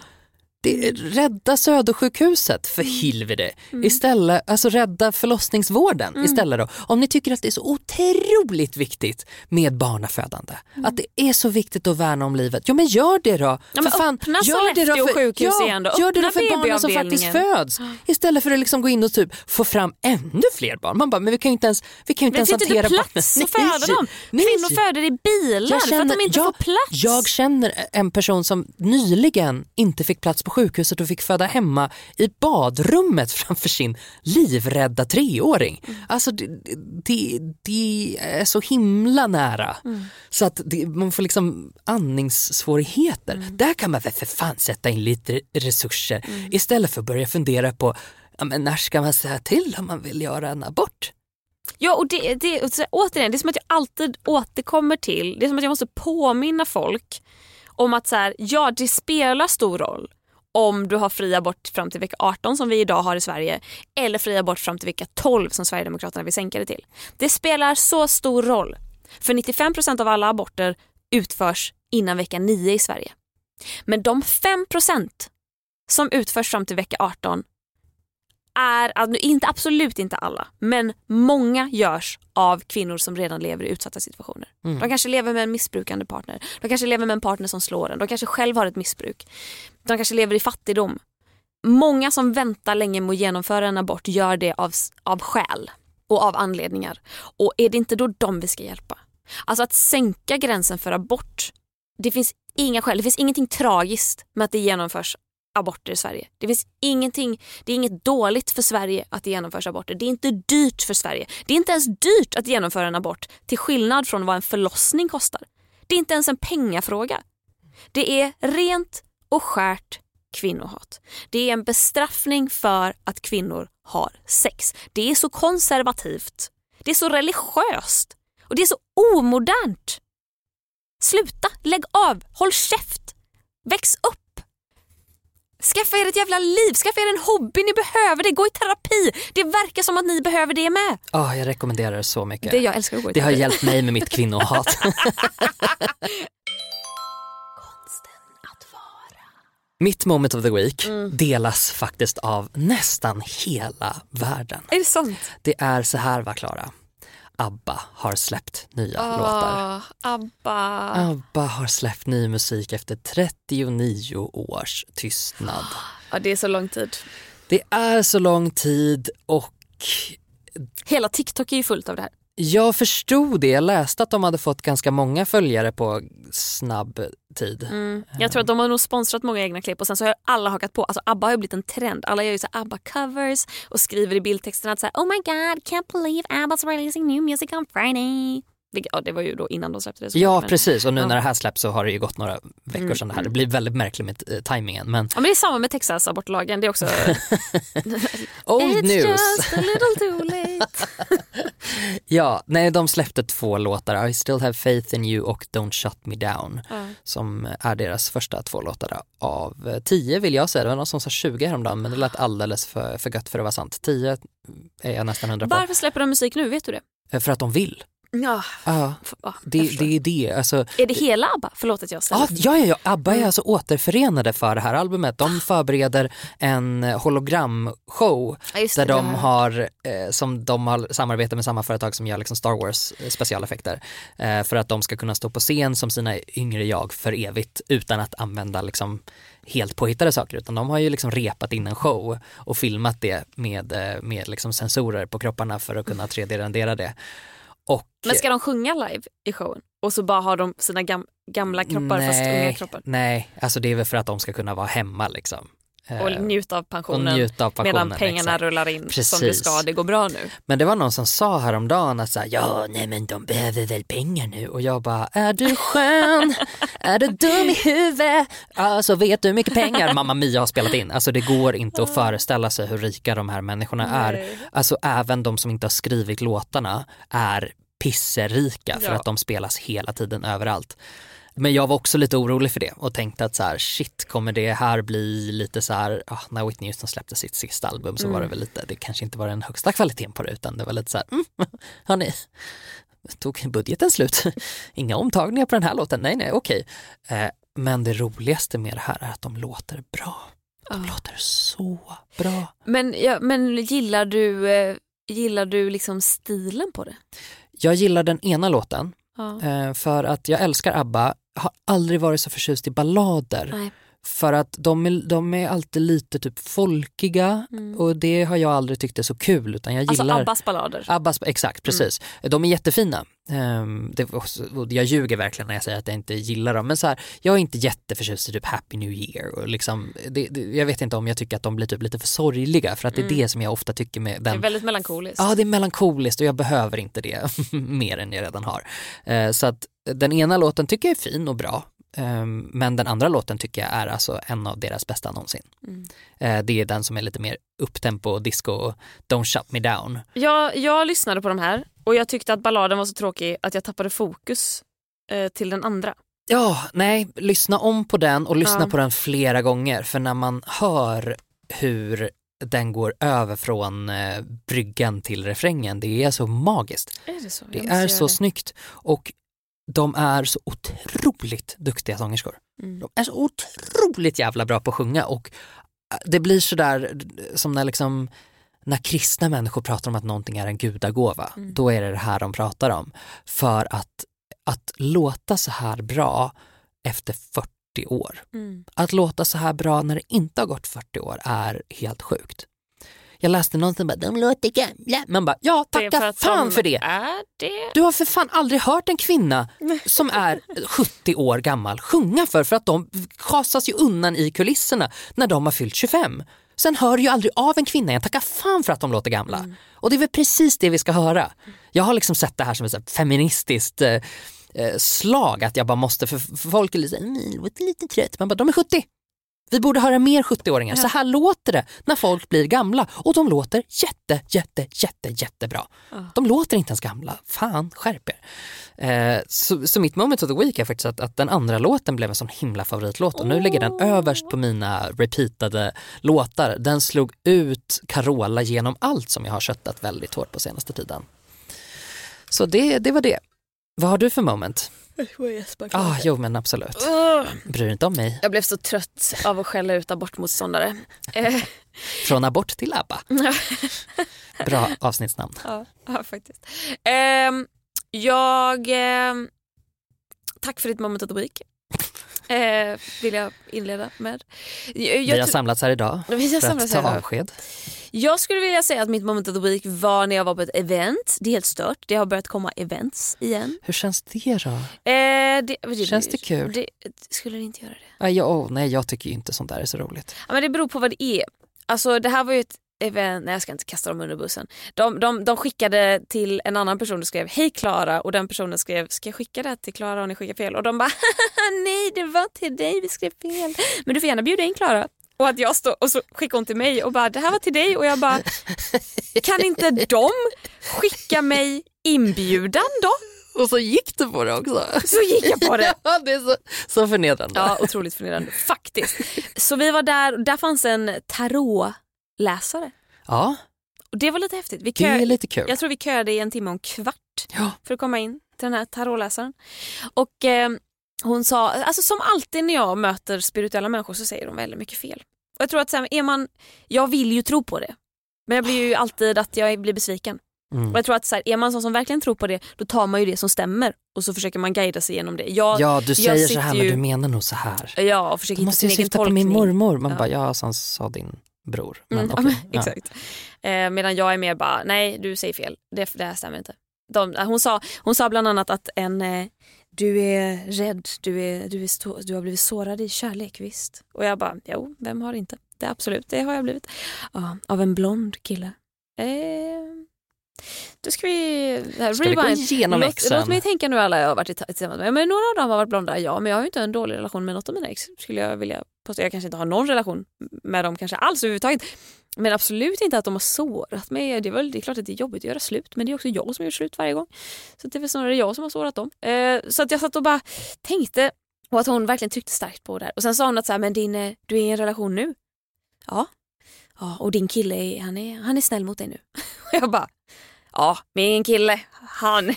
Speaker 1: Det är, rädda Södersjukhuset för helvete. Istället, alltså rädda förlossningsvården
Speaker 2: Mm.
Speaker 1: istället då. Om ni tycker att det är så otroligt viktigt med barnafödande, att det är så viktigt att värna om livet, ja men gör det då.
Speaker 2: Ja,
Speaker 1: för fan,
Speaker 2: öppna
Speaker 1: gör det då för,
Speaker 2: sjukhus
Speaker 1: ja,
Speaker 2: igen då.
Speaker 1: Gör det då
Speaker 2: Öppna
Speaker 1: för barnen som faktiskt föds. Istället för att liksom gå in och typ få fram ännu fler barn. Man bara, men vi kan ju inte ens, vi kan inte ens
Speaker 2: finns inte
Speaker 1: hantera
Speaker 2: plats
Speaker 1: barnen.
Speaker 2: att föda dem.
Speaker 1: Nej.
Speaker 2: Kvinnor föder i bilar för att de inte
Speaker 1: jag,
Speaker 2: får plats.
Speaker 1: Jag känner en person som nyligen inte fick plats på sjukhuset och fick föda hemma i badrummet framför sin livrädda treåring.
Speaker 2: Mm.
Speaker 1: Alltså det, det, det är så himla nära.
Speaker 2: Mm.
Speaker 1: Så att det, man får liksom andningssvårigheter.
Speaker 2: Mm.
Speaker 1: Där kan man väl för fan sätta in lite resurser
Speaker 2: Mm.
Speaker 1: istället för att börja fundera på ja, men när ska man säga till om man vill göra en abort?
Speaker 2: Ja och det, det, och så, återigen, det är som att jag alltid återkommer till, det är som att jag måste påminna folk om att så här, ja det spelar stor roll om du har fri abort fram till vecka 18 som vi idag har i Sverige eller fri abort fram till vecka 12 som Sverigedemokraterna vill sänka det till. Det spelar så stor roll. För 95% av alla aborter utförs innan vecka 9 i Sverige. Men de 5% som utförs fram till vecka 18 är, alltså, inte, absolut inte alla, men många görs av kvinnor som redan lever i utsatta situationer.
Speaker 1: Mm.
Speaker 2: De kanske lever med en missbrukande partner, de kanske lever med en partner som slår en, de kanske själv har ett missbruk. De kanske lever i fattigdom. Många som väntar länge med att genomföra en abort gör det av, av skäl och av anledningar. Och är det inte då dem vi ska hjälpa? Alltså att sänka gränsen för abort, det finns inga skäl, det finns ingenting tragiskt med att det genomförs aborter i Sverige. Det finns ingenting, det är inget dåligt för Sverige att det genomförs aborter. Det är inte dyrt för Sverige. Det är inte ens dyrt att genomföra en abort till skillnad från vad en förlossning kostar. Det är inte ens en pengafråga. Det är rent och skärt kvinnohat. Det är en bestraffning för att kvinnor har sex. Det är så konservativt. Det är så religiöst. Och det är så omodernt. Sluta, lägg av, håll käft, väx upp. Skaffa er ett jävla liv, skaffa er en hobby, ni behöver det, gå i terapi. Det verkar som att ni behöver det med.
Speaker 1: Oh, jag rekommenderar det så mycket.
Speaker 2: Det jag älskar att gå i
Speaker 1: Det har hjälpt mig med mitt kvinnohat. Mitt moment of the week
Speaker 2: Mm.
Speaker 1: delas faktiskt av nästan hela världen.
Speaker 2: Är det sant?
Speaker 1: Det är så här va Klara. ABBA har släppt nya låtar.
Speaker 2: Åh, Abba.
Speaker 1: ABBA har släppt ny musik efter 39 års tystnad.
Speaker 2: Ja, det är så lång tid.
Speaker 1: Det är så lång tid och
Speaker 2: Hela TikTok är ju fullt av det här
Speaker 1: jag förstod det. Jag läste att de hade fått ganska många följare på snabb tid.
Speaker 2: Mm. Jag tror att de har nog sponsrat många egna klipp och sen så har alla hakat på. Alltså ABBA har ju blivit en trend. Alla gör ju så ABBA-covers och skriver i bildtexterna att så här, Oh my god, can't believe ABBA's releasing new music on Friday. Ja, det var ju då innan de släppte det.
Speaker 1: Ja
Speaker 2: men-
Speaker 1: precis och nu
Speaker 2: ja.
Speaker 1: när det här släpps så har det ju gått några veckor
Speaker 2: Mm,
Speaker 1: sedan det här. Det
Speaker 2: mm.
Speaker 1: blir väldigt märkligt med eh, tajmingen men
Speaker 2: Ja, men det är samma med Texas-abortlagen. Det är också...
Speaker 1: old
Speaker 2: It's
Speaker 1: news.
Speaker 2: just a little too late.
Speaker 1: Ja, nej de släppte två låtar, I still have faith in you och Don't shut me down.
Speaker 2: Ja.
Speaker 1: Som är deras första två låtar av eh, tio vill jag säga. Det var någon som sa 20 häromdagen men det lät alldeles för, för gött för att vara sant. 10 är jag nästan hundra på.
Speaker 2: Varför släpper de musik nu? Vet du det?
Speaker 1: Eh, För att de vill.
Speaker 2: Ja,
Speaker 1: det, det är det. Alltså,
Speaker 2: Är det hela ABBA? Förlåt att jag ställer
Speaker 1: Ja, ja, ja. ABBA
Speaker 2: Mm.
Speaker 1: är alltså återförenade för det här albumet. De förbereder en hologramshow
Speaker 2: Ja,
Speaker 1: där de har, eh, som de har samarbetat med samma företag som gör liksom Star Wars eh, specialeffekter. Eh, för att de ska kunna stå på scen som sina yngre jag för evigt utan att använda liksom helt påhittade saker utan de har ju liksom repat in en show och filmat det med, eh, med liksom sensorer på kropparna för att kunna 3D-rendera det. Och
Speaker 2: Men ska de sjunga live i showen? Och så bara har de sina gam gamla kroppar fast unga kroppar?
Speaker 1: Nej, alltså det är väl för att de ska kunna vara hemma liksom. Eh,
Speaker 2: Och njuta av pensionen,
Speaker 1: njuta av pensionen,
Speaker 2: medan pengarna
Speaker 1: exakt.
Speaker 2: rullar in som det
Speaker 1: Precis.
Speaker 2: ska. Det går bra nu.
Speaker 1: Men det var någon som sa häromdagen att så här, ja nej men de behöver väl pengar nu och jag bara är du skön? är du dum i huvudet? Alltså vet du hur mycket pengar Mamma Mia har spelat in? Alltså det går inte att föreställa sig hur rika de här människorna är.
Speaker 2: Nej.
Speaker 1: Alltså även de som inte har skrivit låtarna är pisserika för
Speaker 2: Ja.
Speaker 1: att de spelas hela tiden överallt. Men jag var också lite orolig för det och tänkte att så här, shit kommer det här bli lite så här, ah, när Whitney Houston släppte sitt sista album så
Speaker 2: Mm.
Speaker 1: var det väl lite, det kanske inte var den högsta kvaliteten på det utan det var lite så här, mm, hörni, tog budgeten slut? Inga omtagningar på den här låten, nej nej okej. Eh, men det roligaste med det här är att de låter bra. De låter så bra.
Speaker 2: Men, ja, men gillar du, eh, gillar du liksom stilen på det?
Speaker 1: Jag gillar den ena låten
Speaker 2: Ja.
Speaker 1: eh, för att jag älskar ABBA, har aldrig varit så förtjust i ballader.
Speaker 2: Nej.
Speaker 1: För att de är, de är alltid lite typ folkiga
Speaker 2: Mm.
Speaker 1: och det har jag aldrig tyckt är så kul utan jag
Speaker 2: Alltså
Speaker 1: gillar
Speaker 2: Abbas ballader.
Speaker 1: Abbas, exakt, precis. De är jättefina. Um, det, och jag ljuger verkligen när jag säger att jag inte gillar dem. Men så här, jag är inte jätteförtjust i typ Happy New Year. Och liksom, det, det, jag vet inte om jag tycker att de blir typ lite för sorgliga för att det är
Speaker 2: Mm.
Speaker 1: det som jag ofta tycker med
Speaker 2: Det är
Speaker 1: den.
Speaker 2: väldigt melankoliskt.
Speaker 1: Ja, det är melankoliskt och jag behöver inte det mer än jag redan har. Eh, så att den ena låten tycker jag är fin och bra. Ehm, men den andra låten tycker jag är alltså en av deras bästa någonsin.
Speaker 2: Mm.
Speaker 1: Eh, det är den som är lite mer upptempo, disco Don't shut me down.
Speaker 2: Jag, jag lyssnade på de här och jag tyckte att balladen var så tråkig att jag tappade fokus eh, till den andra.
Speaker 1: Ja, nej, lyssna om på den och lyssna
Speaker 2: Ja.
Speaker 1: på den flera gånger för när man hör hur den går över från eh, bryggan till refrängen, det är så magiskt.
Speaker 2: Är det så?
Speaker 1: Det är så
Speaker 2: det.
Speaker 1: snyggt och de är så otroligt duktiga sångerskor.
Speaker 2: Mm.
Speaker 1: De är så otroligt jävla bra på att sjunga och äh, det blir sådär som när liksom när kristna människor pratar om att någonting är en gudagåva,
Speaker 2: Mm.
Speaker 1: då är det det här de pratar om. För att, att låta så här bra efter 40 år,
Speaker 2: Mm.
Speaker 1: att låta så här bra när det inte har gått 40 år är helt sjukt. Jag läste någonting bara, de låter gamla. Man bara, ja tacka
Speaker 2: för
Speaker 1: fan
Speaker 2: de
Speaker 1: för det.
Speaker 2: Det?
Speaker 1: Du har för fan aldrig hört en kvinna som är 70 år gammal sjunga för, för att de schasas ju undan i kulisserna när de har fyllt 25. Sen hör ju aldrig av en kvinna igen, tacka fan för att de låter gamla. Och det är väl precis det vi ska höra. Jag har liksom sett det här som ett feministiskt eh, eh, slag, att jag bara måste, för, folk är lite, "Mm, låter lite trött, man bara, de är 70. Vi borde höra mer 70-åringar. Så här låter det när folk blir gamla och de låter jätte, jätte, jätte, jättebra. De låter inte ens gamla. Fan, skärp er. Eh, så, så mitt moment of the week är faktiskt att, att den andra låten blev en sån himla favoritlåt och nu ligger den överst på mina repeatade låtar. Den slog ut Carola genom allt som jag har köttat väldigt hårt på senaste tiden. Så det, det var det. Vad har du för moment? Ah, jo men absolut.
Speaker 2: Ugh.
Speaker 1: Bryr inte om mig.
Speaker 2: Jag blev så trött av att skälla ut abortmotståndare. Eh,
Speaker 1: Från abort till ABBA. Bra avsnittsnamn.
Speaker 2: ja, ja, faktiskt. Ehm, jag... ehm, tack för ditt moment of the week. Eh, vill jag inleda med. Jag, jag,
Speaker 1: Vi har samlats här idag
Speaker 2: Vi har
Speaker 1: för att ta avsked.
Speaker 2: Jag skulle vilja säga att mitt moment of the week var när jag var på ett event. Det är helt stört. Det har börjat komma events igen.
Speaker 1: Hur känns det då?
Speaker 2: Eh, det, det,
Speaker 1: Känns det kul?
Speaker 2: Det, skulle det inte göra det?
Speaker 1: Nej jag, åh, nej, jag tycker inte sånt där är så roligt.
Speaker 2: Ja, men det beror på vad det är. Alltså det här var ju ett event, nej jag ska inte kasta dem under bussen. De, de, de skickade till en annan person och skrev hej Klara och den personen skrev ska jag skicka det till Klara och ni skickar fel? Och de bara nej det var till dig vi skrev fel. Men du får gärna bjuda in Klara. Och att jag står och så skickar hon till mig och bara det här var till dig och jag bara kan inte de skicka mig inbjudan då?
Speaker 1: Och så gick du på det också.
Speaker 2: Så gick jag på det.
Speaker 1: Ja, det är så, så förnedrande.
Speaker 2: Ja, otroligt förnedrande. Faktiskt. Så vi var där och där fanns en tarotläsare.
Speaker 1: Ja,
Speaker 2: Och det var lite häftigt. Vi
Speaker 1: det är
Speaker 2: kö-
Speaker 1: lite kul.
Speaker 2: Jag tror vi köade i en timme och en kvart. för att komma in till den här tarotläsaren. Och eh, hon sa, alltså som alltid när jag möter spirituella människor så säger de väldigt mycket fel. Och jag tror att så här, är man, jag vill ju tro på det. Men jag blir ju alltid att jag blir besviken.
Speaker 1: Mm.
Speaker 2: Och jag tror att så här, är man sån som verkligen tror på det, då tar man ju det som stämmer och så försöker man guida sig igenom det. Jag,
Speaker 1: Ja, du
Speaker 2: jag
Speaker 1: säger så här
Speaker 2: ju,
Speaker 1: men du menar nog så här.
Speaker 2: Ja, och försöker
Speaker 1: Du
Speaker 2: hitta
Speaker 1: måste
Speaker 2: sin
Speaker 1: ju
Speaker 2: egen
Speaker 1: syfta på min mormor. Man
Speaker 2: Ja.
Speaker 1: bara, ja, sa din bror. Men
Speaker 2: Mm, ja,
Speaker 1: okej.
Speaker 2: men, exakt. Eh, medan jag är mer bara, nej du säger fel, det, det här stämmer inte. De, eh, hon, sa, hon sa bland annat att en, eh, du är rädd, du, är, du, är stå, du har blivit sårad i kärlek visst. Och jag bara, jo vem har inte? Det absolut, det har jag blivit. Ja, av en blond kille. Eh, då ska vi... Här,
Speaker 1: Ska vi gå igenom
Speaker 2: låt, låt mig tänka nu alla jag har varit tillsammans med. Men några av dem har varit blonda, ja. Men jag har ju inte en dålig relation med något av mina ex. Skulle jag vilja påstå. Jag kanske inte har någon relation med dem kanske alls överhuvudtaget. Men absolut inte att de har sårat mig. Det är, väl, det är klart att det är jobbigt att göra slut men det är också jag som gör slut varje gång. Så det är väl snarare jag som har sårat dem. Eh, så att jag satt och bara tänkte och att hon verkligen tryckte starkt på det här. Och sen sa hon att så här, men din, eh, du är i en relation nu? Ja. ja och din kille är, han är, han är snäll mot dig nu. Och jag bara, ja min kille, han,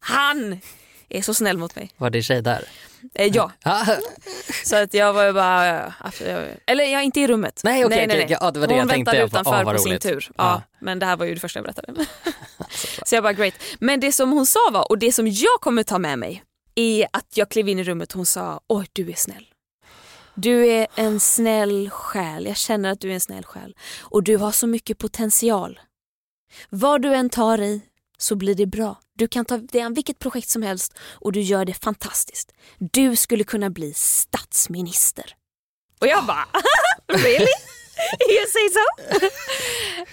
Speaker 2: han är så snäll mot mig.
Speaker 1: Var det tjej där?
Speaker 2: Eh, ja.
Speaker 1: Ah,
Speaker 2: Så att jag var ju bara, absolut. eller jag inte i rummet.
Speaker 1: Nej, okej, okej. Ja, det var det
Speaker 2: Hon
Speaker 1: jag
Speaker 2: väntade
Speaker 1: Jag
Speaker 2: utanför
Speaker 1: ah,
Speaker 2: på sin tur.
Speaker 1: Ja.
Speaker 2: Ja, Men det här var ju det första jag berättade. så jag bara great. Men det som hon sa var, och det som jag kommer ta med mig är att jag klev in i rummet och hon sa, oj du är snäll. Du är en snäll själ, jag känner att du är en snäll själ. Och du har så mycket potential. Vad du än tar i så blir det bra. Du kan ta det an vilket projekt som helst och du gör det fantastiskt. Du skulle kunna bli statsminister. Och jag bara, really? You say so?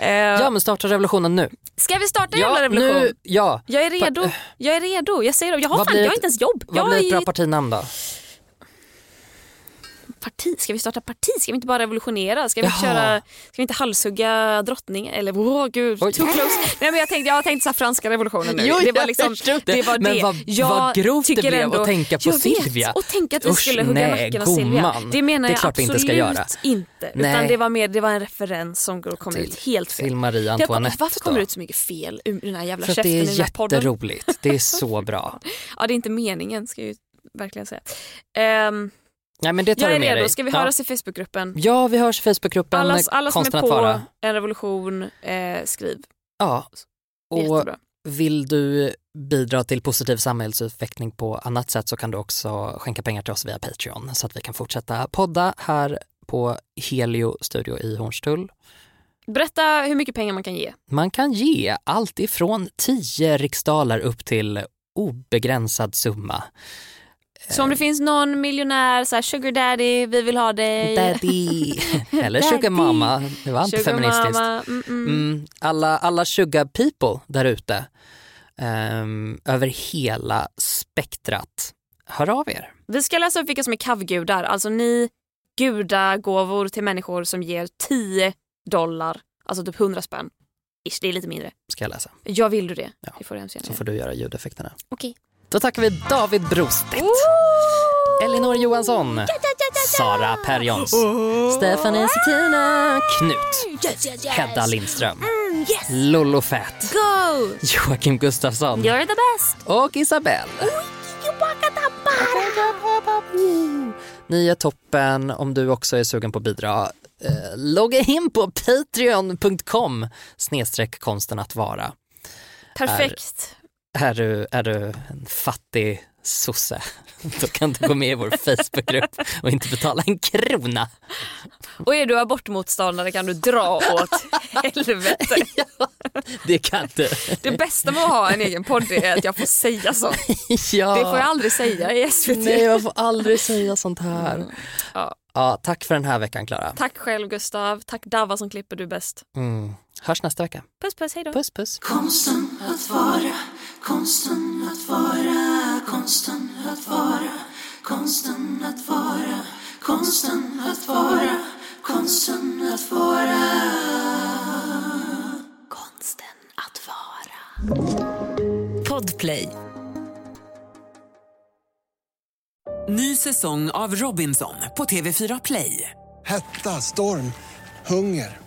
Speaker 2: Eh,
Speaker 1: Ja men starta revolutionen nu.
Speaker 2: Ska vi starta
Speaker 1: Ja,
Speaker 2: jävla revolution?
Speaker 1: nu, ja.
Speaker 2: Jag är redo. Jag är redo. Jag säger det. Jag har, fan, jag har inte ens jobb.
Speaker 1: Vad
Speaker 2: jag
Speaker 1: blir ett
Speaker 2: är
Speaker 1: bra partinamn då?
Speaker 2: Parti. Ska vi starta parti? Ska vi inte bara revolutionera? Ska vi,
Speaker 1: Jaha.
Speaker 2: köra, ska vi inte halshugga drottningen? Eller åh oh, gud, too close. Nej, men jag tänkte, jag har tänkt så franska revolutionen nu.
Speaker 1: Jo,
Speaker 2: det var liksom,
Speaker 1: det.
Speaker 2: det var
Speaker 1: Men
Speaker 2: det.
Speaker 1: vad-
Speaker 2: jag
Speaker 1: vad grovt det blev
Speaker 2: ändå,
Speaker 1: att tänka på Silvia.
Speaker 2: Vet, och tänka att vi
Speaker 1: Usch,
Speaker 2: skulle hugga
Speaker 1: nej,
Speaker 2: nacken av Silvia. Det menar
Speaker 1: Det är
Speaker 2: jag absolut
Speaker 1: inte ska göra.
Speaker 2: inte.
Speaker 1: Nej.
Speaker 2: Utan det var mer det var en referens som kom
Speaker 1: Till-
Speaker 2: ut helt fel.
Speaker 1: till Marie Antoinette
Speaker 2: Varför kommer det ut så mycket fel ur den här jävla
Speaker 1: För
Speaker 2: käften
Speaker 1: det
Speaker 2: i
Speaker 1: är
Speaker 2: den här podden?
Speaker 1: jätteroligt. Det är så bra.
Speaker 2: Ja, det är inte meningen ska jag ju verkligen säga. Ehm,
Speaker 1: Nej men det tar
Speaker 2: jag är
Speaker 1: med
Speaker 2: redo.
Speaker 1: dig.
Speaker 2: Ska vi
Speaker 1: ja.
Speaker 2: höras i Facebookgruppen?
Speaker 1: Ja vi hörs i Facebookgruppen
Speaker 2: Alla, alla som är på
Speaker 1: vara.
Speaker 2: en revolution, eh, skriv.
Speaker 1: Ja. Och
Speaker 2: Jättebra.
Speaker 1: vill du bidra till positiv samhällsutveckling på annat sätt så kan du också skänka pengar till oss via Patreon så att vi kan fortsätta podda här på Helio Studio i Hornstull.
Speaker 2: Berätta hur mycket pengar man kan ge.
Speaker 1: Man kan ge allt ifrån 10 riksdaler upp till obegränsad summa.
Speaker 2: Så om det finns någon miljonär, så här, sugar daddy, vi vill ha dig.
Speaker 1: Daddy eller sugar mama, det var inte
Speaker 2: Sugar
Speaker 1: feministiskt.
Speaker 2: mm, mm.
Speaker 1: Mm, alla, alla sugar people där ute ehm, över hela spektrat, hör av er.
Speaker 2: Vi ska läsa upp vilka som är kavgudar, alltså ni gudagåvor till människor som ger 10 dollar, alltså typ 100 spänn. Ish, det är lite mindre.
Speaker 1: Ska jag läsa.
Speaker 2: Ja, vill du det? Det får du hemskt gärna
Speaker 1: Så får du göra ljudeffekterna.
Speaker 2: Okej.
Speaker 1: Då tackar vi David Brostedt, Elinor Johansson, Sara Perjons, Stefanie Settina, Knut,
Speaker 2: Yes, yes, yes.
Speaker 1: Hedda Lindström,
Speaker 2: Mm, yes.
Speaker 1: Lollo Fett,
Speaker 2: Go!
Speaker 1: Joakim Gustafsson
Speaker 2: You're the best!
Speaker 1: och Isabelle. Ni är toppen om du också är sugen på att bidra. Eh, logga in på patreon.com snedstreck konsten att vara.
Speaker 2: Perfekt.
Speaker 1: Är, är, du, är du en fattig sosse, då kan du gå med i vår Facebookgrupp och inte betala en krona.
Speaker 2: Och är du abortmotståndare kan du dra åt helvete.
Speaker 1: Det kan du.
Speaker 2: Det bästa med att ha en egen podd är att jag får säga sånt.
Speaker 1: Ja.
Speaker 2: Det får jag aldrig säga i SVT.
Speaker 1: Nej, jag får aldrig säga sånt här.
Speaker 2: Ja.
Speaker 1: Ja, tack för den här veckan Klara.
Speaker 2: Tack själv Gustav. Tack Dava som klipper du bäst.
Speaker 1: Mm. Hörs nästa vecka.
Speaker 2: Puss puss, hej då.
Speaker 1: Puss puss.
Speaker 3: Konsten att vara, konsten att vara, konsten att vara, konsten att vara, konsten att vara, konsten att vara.
Speaker 9: Konsten att vara. Podplay.
Speaker 4: Ny säsong av Robinson på TV4 Play.
Speaker 5: Hetta, storm, hunger.